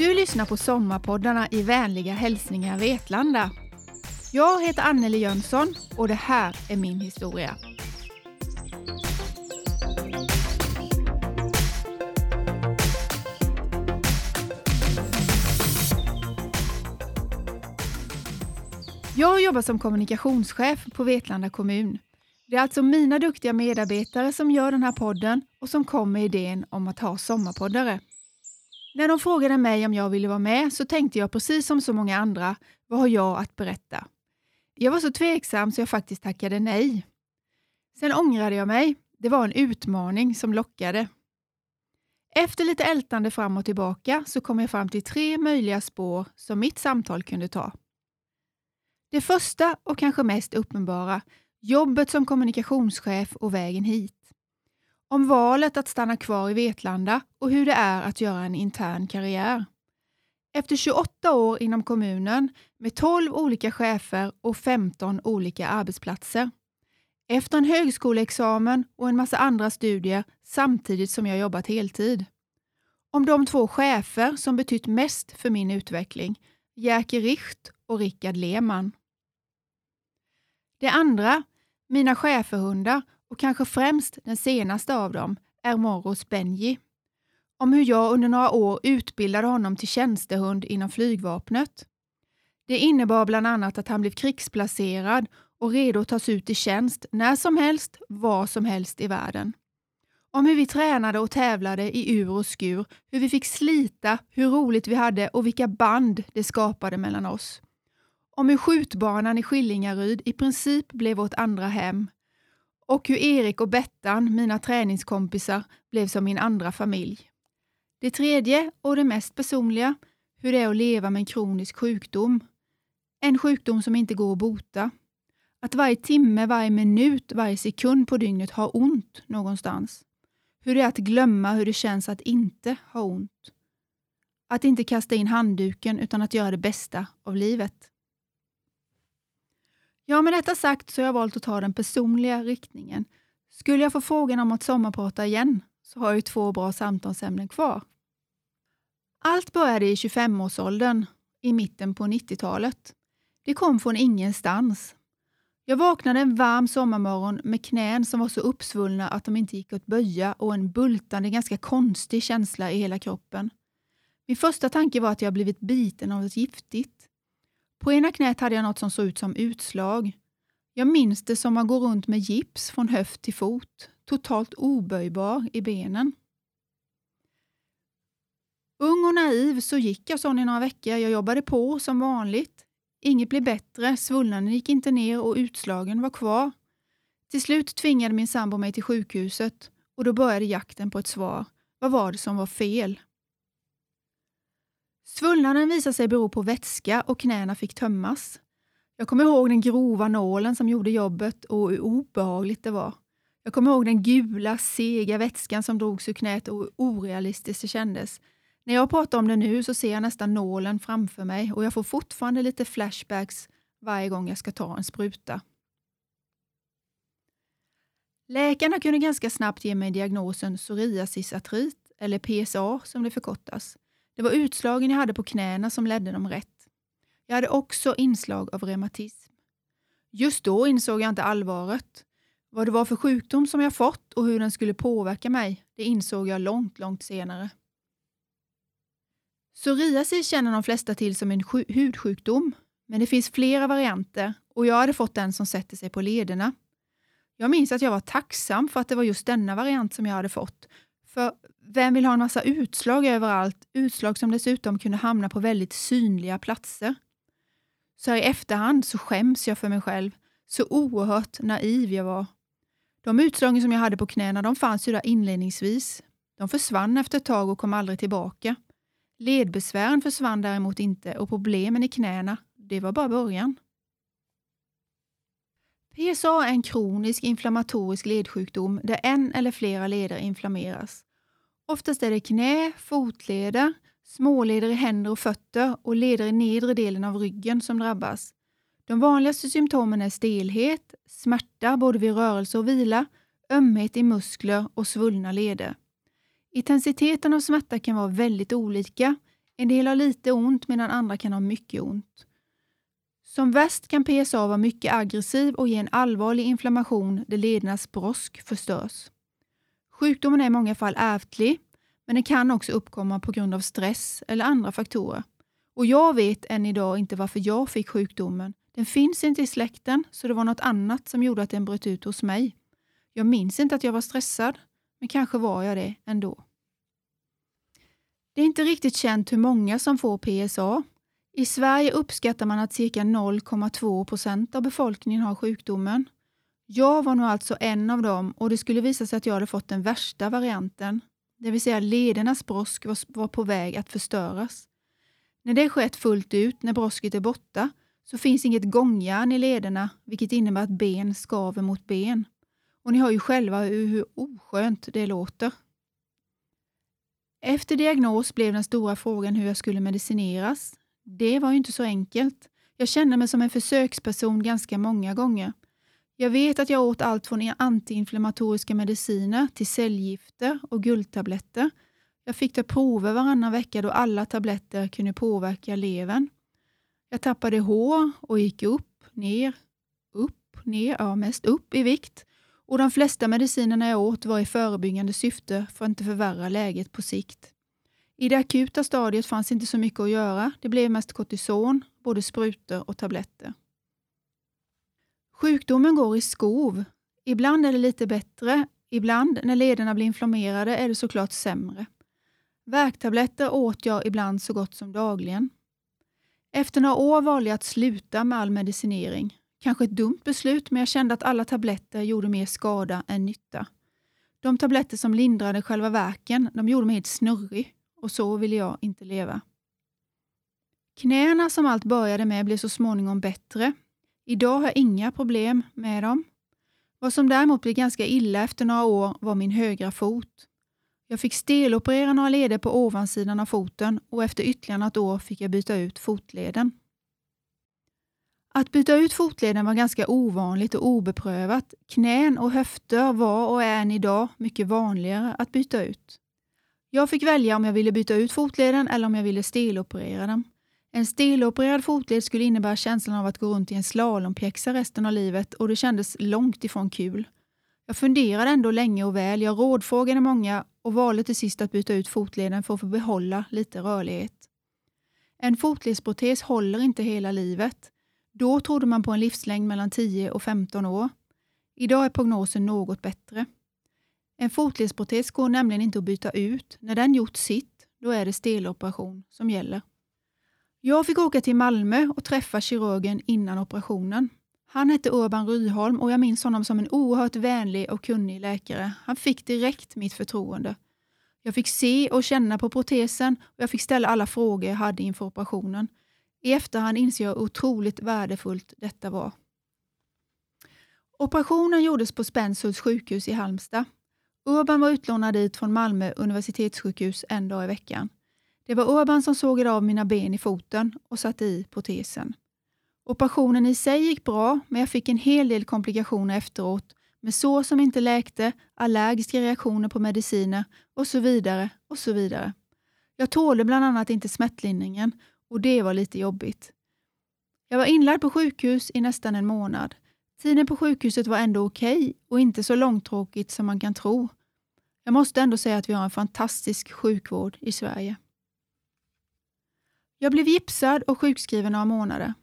Du lyssnar på Sommarpoddarna i vänliga hälsningar Vetlanda. Jag heter Anneli Jönsson och det här är min historia. Jag jobbar som kommunikationschef på Vetlanda kommun. Det är alltså mina duktiga medarbetare som gör den här podden och som kom med idén om att ha sommarpoddare. När de frågade mig om jag ville vara med så tänkte jag precis som så många andra, vad har jag att berätta? Jag var så tveksam så jag faktiskt tackade nej. Sen ångrade jag mig. Det var en utmaning som lockade. Efter lite ältande fram och tillbaka så kom jag fram till tre möjliga spår som mitt samtal kunde ta. Det första och kanske mest uppenbara, jobbet som kommunikationschef och vägen hit. Om valet att stanna kvar i Vetlanda och hur det är att göra en intern karriär. Efter 28 år inom kommunen med 12 olika chefer och 15 olika arbetsplatser. Efter en högskoleexamen och en massa andra studier samtidigt som jag jobbat heltid. Om de två chefer som betytt mest för min utveckling, Jerker Richt och Rickard Lehmann. Det andra, mina schäferhundar och kanske främst den senaste av dem, är Moros Benji. Om hur jag under några år utbildade honom till tjänstehund inom flygvapnet. Det innebar bland annat att han blev krigsplacerad och redo att tas ut i tjänst när som helst, var som helst i världen. Om hur vi tränade och tävlade i ur och skur, hur vi fick slita, hur roligt vi hade och vilka band det skapade mellan oss. Om hur skjutbanan i Skillingaryd i princip blev vårt andra hem och hur Erik och Bettan, mina träningskompisar, blev som min andra familj. Det tredje och det mest personliga, hur det är att leva med en kronisk sjukdom. En sjukdom som inte går att bota. Att varje timme, varje minut, varje sekund på dygnet har ont någonstans. Hur det är att glömma hur det känns att inte ha ont. Att inte kasta in handduken utan att göra det bästa av livet. Ja, med detta sagt så har jag valt att ta den personliga riktningen. Skulle jag få frågan om att sommarprata igen så har jag ju två bra samtalsämnen kvar. Allt började i 25-årsåldern, i mitten på 90-talet. Det kom från ingenstans. Jag vaknade en varm sommarmorgon med knän som var så uppsvullna att de inte gick att böja och en bultande, ganska konstig känsla i hela kroppen. Min första tanke var att jag blivit biten av något giftigt. På ena knät hade jag något som såg ut som utslag. Jag minns det som att gå runt med gips från höft till fot, totalt oböjbar i benen. Ung och naiv så gick jag sån i några veckor. Jag jobbade på som vanligt. Inget blev bättre, svullnaden gick inte ner och utslagen var kvar. Till slut tvingade min sambo mig till sjukhuset och då började jakten på ett svar. Vad var det som var fel? Svullnaden visade sig bero på vätska och knäna fick tömmas. Jag kommer ihåg den grova nålen som gjorde jobbet och hur obehagligt det var. Jag kommer ihåg den gula, sega vätskan som drogs ur knät och hur orealistiskt det kändes. När jag pratar om det nu så ser jag nästan nålen framför mig och jag får fortfarande lite flashbacks varje gång jag ska ta en spruta. Läkarna kunde ganska snabbt ge mig diagnosen psoriasisartrit, eller PSA som det förkortas. Det var utslagen jag hade på knäna som ledde dem rätt. Jag hade också inslag av reumatism. Just då insåg jag inte allvaret. Vad det var för sjukdom som jag fått och hur den skulle påverka mig, det insåg jag långt, långt senare. Psoriasis känner de flesta till som en hudsjukdom, men det finns flera varianter och jag hade fått den som sätter sig på lederna. Jag minns att jag var tacksam för att det var just denna variant som jag hade fått, för vem vill ha en massa utslag överallt? Utslag som dessutom kunde hamna på väldigt synliga platser. Så här i efterhand så skäms jag för mig själv. Så oerhört naiv jag var. De utslagen som jag hade på knäna de fanns ju där inledningsvis. De försvann efter ett tag och kom aldrig tillbaka. Ledbesvären försvann däremot inte och problemen i knäna, det var bara början. PSA är en kronisk inflammatorisk ledsjukdom där en eller flera leder inflammeras. Oftast är det knä, fotleder, småleder i händer och fötter och leder i nedre delen av ryggen som drabbas. De vanligaste symptomen är stelhet, smärta både vid rörelse och vila, ömhet i muskler och svullna leder. Intensiteten av smärta kan vara väldigt olika. En del har lite ont medan andra kan ha mycket ont. Som värst kan PSA vara mycket aggressiv och ge en allvarlig inflammation där ledernas brosk förstörs. Sjukdomen är i många fall ärftlig, men den kan också uppkomma på grund av stress eller andra faktorer. Och Jag vet än idag inte varför jag fick sjukdomen. Den finns inte i släkten, så det var något annat som gjorde att den bröt ut hos mig. Jag minns inte att jag var stressad, men kanske var jag det ändå. Det är inte riktigt känt hur många som får PSA. I Sverige uppskattar man att cirka 0,2 procent av befolkningen har sjukdomen. Jag var nog alltså en av dem och det skulle visa sig att jag hade fått den värsta varianten, det vill säga ledernas brosk var, var på väg att förstöras. När det skett fullt ut, när brosket är borta, så finns inget gångjärn i lederna, vilket innebär att ben skaver mot ben. Och ni hör ju själva hur oskönt det låter. Efter diagnos blev den stora frågan hur jag skulle medicineras. Det var ju inte så enkelt. Jag kände mig som en försöksperson ganska många gånger. Jag vet att jag åt allt från antiinflammatoriska mediciner till cellgifter och guldtabletter. Jag fick ta prover varannan vecka då alla tabletter kunde påverka levern. Jag tappade hår och gick upp, ner, upp, ner, ja mest upp i vikt. Och De flesta medicinerna jag åt var i förebyggande syfte för att inte förvärra läget på sikt. I det akuta stadiet fanns inte så mycket att göra. Det blev mest kortison, både sprutor och tabletter. Sjukdomen går i skov. Ibland är det lite bättre, ibland när lederna blir inflammerade är det såklart sämre. Värktabletter åt jag ibland så gott som dagligen. Efter några år valde jag att sluta med all medicinering. Kanske ett dumt beslut, men jag kände att alla tabletter gjorde mer skada än nytta. De tabletter som lindrade själva verken, de gjorde mig helt snurrig och så ville jag inte leva. Knäna som allt började med blev så småningom bättre. Idag har jag inga problem med dem. Vad som däremot blev ganska illa efter några år var min högra fot. Jag fick steloperera några leder på ovansidan av foten och efter ytterligare något år fick jag byta ut fotleden. Att byta ut fotleden var ganska ovanligt och obeprövat. Knän och höfter var och är än idag mycket vanligare att byta ut. Jag fick välja om jag ville byta ut fotleden eller om jag ville steloperera den. En stelopererad fotled skulle innebära känslan av att gå runt i en slalompjäxa resten av livet och det kändes långt ifrån kul. Jag funderade ändå länge och väl, jag rådfrågade många och valde till sist att byta ut fotleden för att få behålla lite rörlighet. En fotledsprotes håller inte hela livet. Då trodde man på en livslängd mellan 10 och 15 år. Idag är prognosen något bättre. En fotledsprotes går nämligen inte att byta ut. När den gjort sitt, då är det steloperation som gäller. Jag fick åka till Malmö och träffa kirurgen innan operationen. Han hette Urban Ryholm och jag minns honom som en oerhört vänlig och kunnig läkare. Han fick direkt mitt förtroende. Jag fick se och känna på protesen och jag fick ställa alla frågor jag hade inför operationen. I efterhand inser jag hur otroligt värdefullt detta var. Operationen gjordes på Spenshults sjukhus i Halmstad. Urban var utlånad dit från Malmö universitetssjukhus en dag i veckan. Det var Urban som sågade av mina ben i foten och satte i protesen. Operationen i sig gick bra, men jag fick en hel del komplikationer efteråt med sår som inte läkte, allergiska reaktioner på mediciner och så vidare och så vidare. Jag tålde bland annat inte smärtlindringen och det var lite jobbigt. Jag var inlagd på sjukhus i nästan en månad. Tiden på sjukhuset var ändå okej okay och inte så långtråkigt som man kan tro. Jag måste ändå säga att vi har en fantastisk sjukvård i Sverige. Jag blev gipsad och sjukskriven några månader.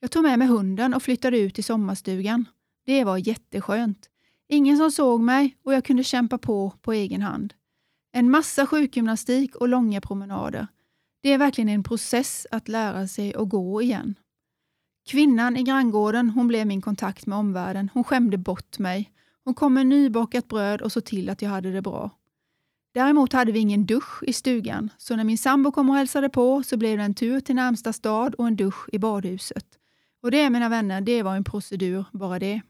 Jag tog med mig hunden och flyttade ut till sommarstugan. Det var jätteskönt. Ingen som såg mig och jag kunde kämpa på på egen hand. En massa sjukgymnastik och långa promenader. Det är verkligen en process att lära sig att gå igen. Kvinnan i granngården hon blev min kontakt med omvärlden. Hon skämde bort mig. Hon kom med nybakat bröd och såg till att jag hade det bra. Däremot hade vi ingen dusch i stugan, så när min sambo kom och hälsade på så blev det en tur till närmsta stad och en dusch i badhuset. Och det, mina vänner, det var en procedur, bara det.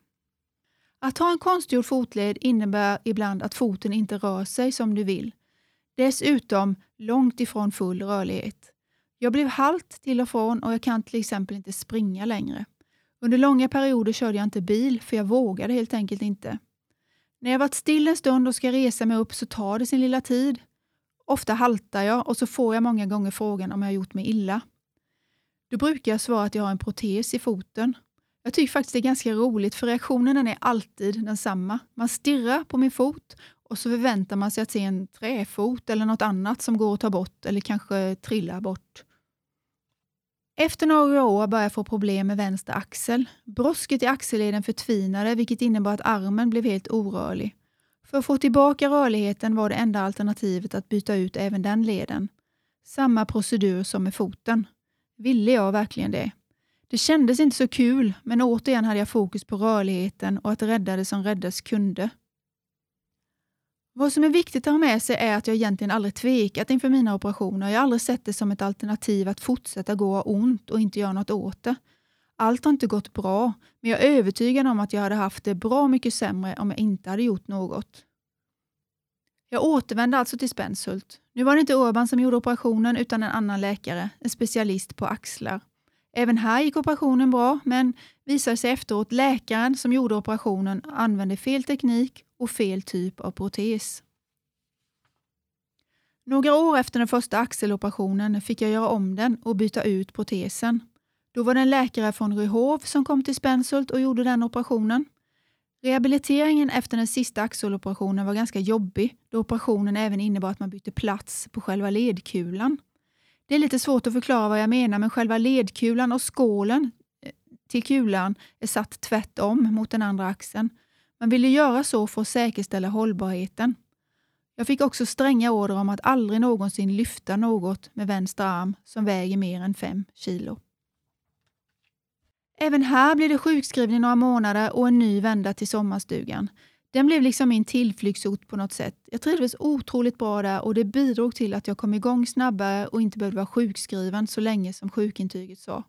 Att ha en konstgjord fotled innebär ibland att foten inte rör sig som du vill. Dessutom långt ifrån full rörlighet. Jag blev halt till och från och jag kan till exempel inte springa längre. Under långa perioder körde jag inte bil för jag vågade helt enkelt inte. När jag varit still en stund och ska resa mig upp så tar det sin lilla tid. Ofta haltar jag och så får jag många gånger frågan om jag har gjort mig illa. Då brukar jag svara att jag har en protes i foten. Jag tycker faktiskt det är ganska roligt för reaktionen är alltid densamma. Man stirrar på min fot och så förväntar man sig att se en träfot eller något annat som går att ta bort eller kanske trillar bort. Efter några år började jag få problem med vänster axel. Brosket i axelleden förtvinade vilket innebar att armen blev helt orörlig. För att få tillbaka rörligheten var det enda alternativet att byta ut även den leden. Samma procedur som med foten. Ville jag verkligen det? Det kändes inte så kul, men återigen hade jag fokus på rörligheten och att rädda det som räddas kunde. Vad som är viktigt att ha med sig är att jag egentligen aldrig tvekat inför mina operationer. Jag har aldrig sett det som ett alternativ att fortsätta gå och ont och inte göra något åt det. Allt har inte gått bra, men jag är övertygad om att jag hade haft det bra mycket sämre om jag inte hade gjort något. Jag återvände alltså till Spenshult. Nu var det inte Urban som gjorde operationen utan en annan läkare, en specialist på axlar. Även här gick operationen bra, men visade sig efteråt läkaren som gjorde operationen använde fel teknik och fel typ av protes. Några år efter den första axeloperationen fick jag göra om den och byta ut protesen. Då var det en läkare från Ryhov som kom till Spenshult och gjorde den operationen. Rehabiliteringen efter den sista axeloperationen var ganska jobbig då operationen även innebar att man bytte plats på själva ledkulan. Det är lite svårt att förklara vad jag menar men själva ledkulan och skålen eh, till kulan är satt tvärtom mot den andra axeln. Man ville göra så för att säkerställa hållbarheten. Jag fick också stränga order om att aldrig någonsin lyfta något med vänster arm som väger mer än 5 kilo. Även här blev det sjukskrivning några månader och en ny vända till sommarstugan. Den blev liksom min tillflyktsort på något sätt. Jag trivdes otroligt bra där och det bidrog till att jag kom igång snabbare och inte behövde vara sjukskriven så länge som sjukintyget sa.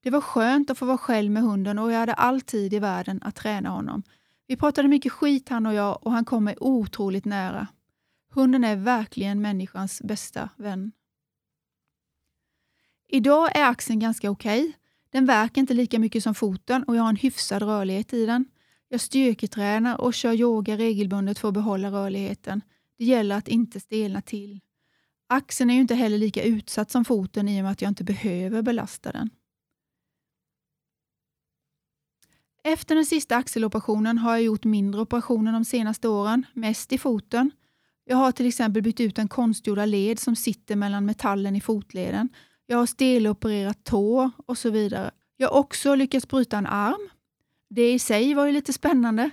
Det var skönt att få vara själv med hunden och jag hade all tid i världen att träna honom. Vi pratade mycket skit han och jag och han kom mig otroligt nära. Hunden är verkligen människans bästa vän. Idag är axeln ganska okej. Okay. Den verkar inte lika mycket som foten och jag har en hyfsad rörlighet i den. Jag styrketränar och kör yoga regelbundet för att behålla rörligheten. Det gäller att inte stelna till. Axeln är ju inte heller lika utsatt som foten i och med att jag inte behöver belasta den. Efter den sista axeloperationen har jag gjort mindre operationer de senaste åren, mest i foten. Jag har till exempel bytt ut en konstgjorda led som sitter mellan metallen i fotleden. Jag har stelopererat tå och så vidare. Jag har också lyckats bryta en arm. Det i sig var ju lite spännande.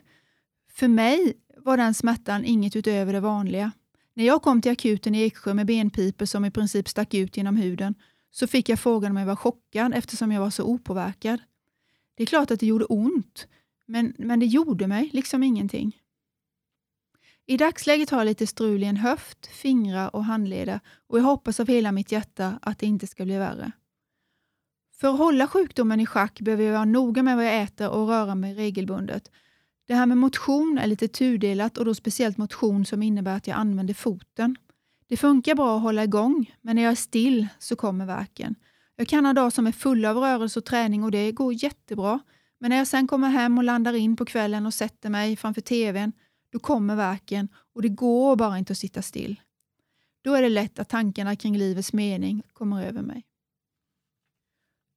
För mig var den smärtan inget utöver det vanliga. När jag kom till akuten i Eksjö med benpipor som i princip stack ut genom huden så fick jag frågan om jag var chockad eftersom jag var så opåverkad. Det är klart att det gjorde ont, men, men det gjorde mig liksom ingenting. I dagsläget har jag lite strul i en höft, fingrar och handleder och jag hoppas av hela mitt hjärta att det inte ska bli värre. För att hålla sjukdomen i schack behöver jag vara noga med vad jag äter och röra mig regelbundet. Det här med motion är lite tudelat och då speciellt motion som innebär att jag använder foten. Det funkar bra att hålla igång, men när jag är still så kommer verken. Jag kan ha dagar som är fulla av rörelse och träning och det går jättebra. Men när jag sen kommer hem och landar in på kvällen och sätter mig framför tvn, då kommer verken och det går bara inte att sitta still. Då är det lätt att tankarna kring livets mening kommer över mig.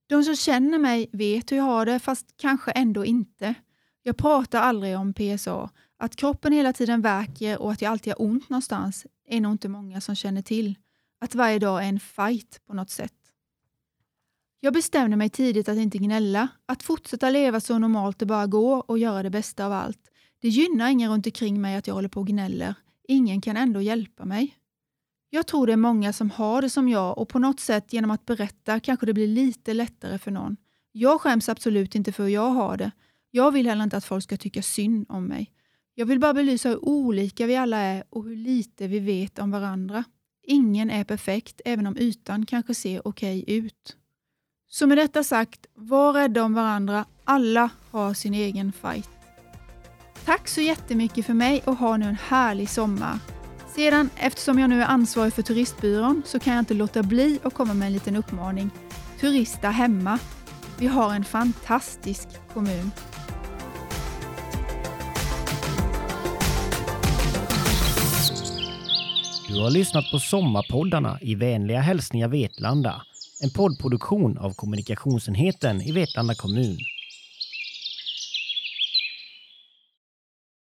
De som känner mig vet hur jag har det, fast kanske ändå inte. Jag pratar aldrig om PSA. Att kroppen hela tiden värker och att jag alltid har ont någonstans är nog inte många som känner till. Att varje dag är en fight på något sätt. Jag bestämde mig tidigt att inte gnälla, att fortsätta leva så normalt det bara går och göra det bästa av allt. Det gynnar ingen runt omkring mig att jag håller på och gnäller. Ingen kan ändå hjälpa mig. Jag tror det är många som har det som jag och på något sätt genom att berätta kanske det blir lite lättare för någon. Jag skäms absolut inte för hur jag har det. Jag vill heller inte att folk ska tycka synd om mig. Jag vill bara belysa hur olika vi alla är och hur lite vi vet om varandra. Ingen är perfekt, även om ytan kanske ser okej okay ut. Så med detta sagt, var rädda om varandra. Alla har sin egen fight. Tack så jättemycket för mig och ha nu en härlig sommar. Sedan, eftersom jag nu är ansvarig för turistbyrån, så kan jag inte låta bli att komma med en liten uppmaning. Turista hemma. Vi har en fantastisk kommun. Du har lyssnat på Sommarpoddarna i vänliga hälsningar Vetlanda. En poddproduktion av kommunikationsenheten i Vetlanda kommun.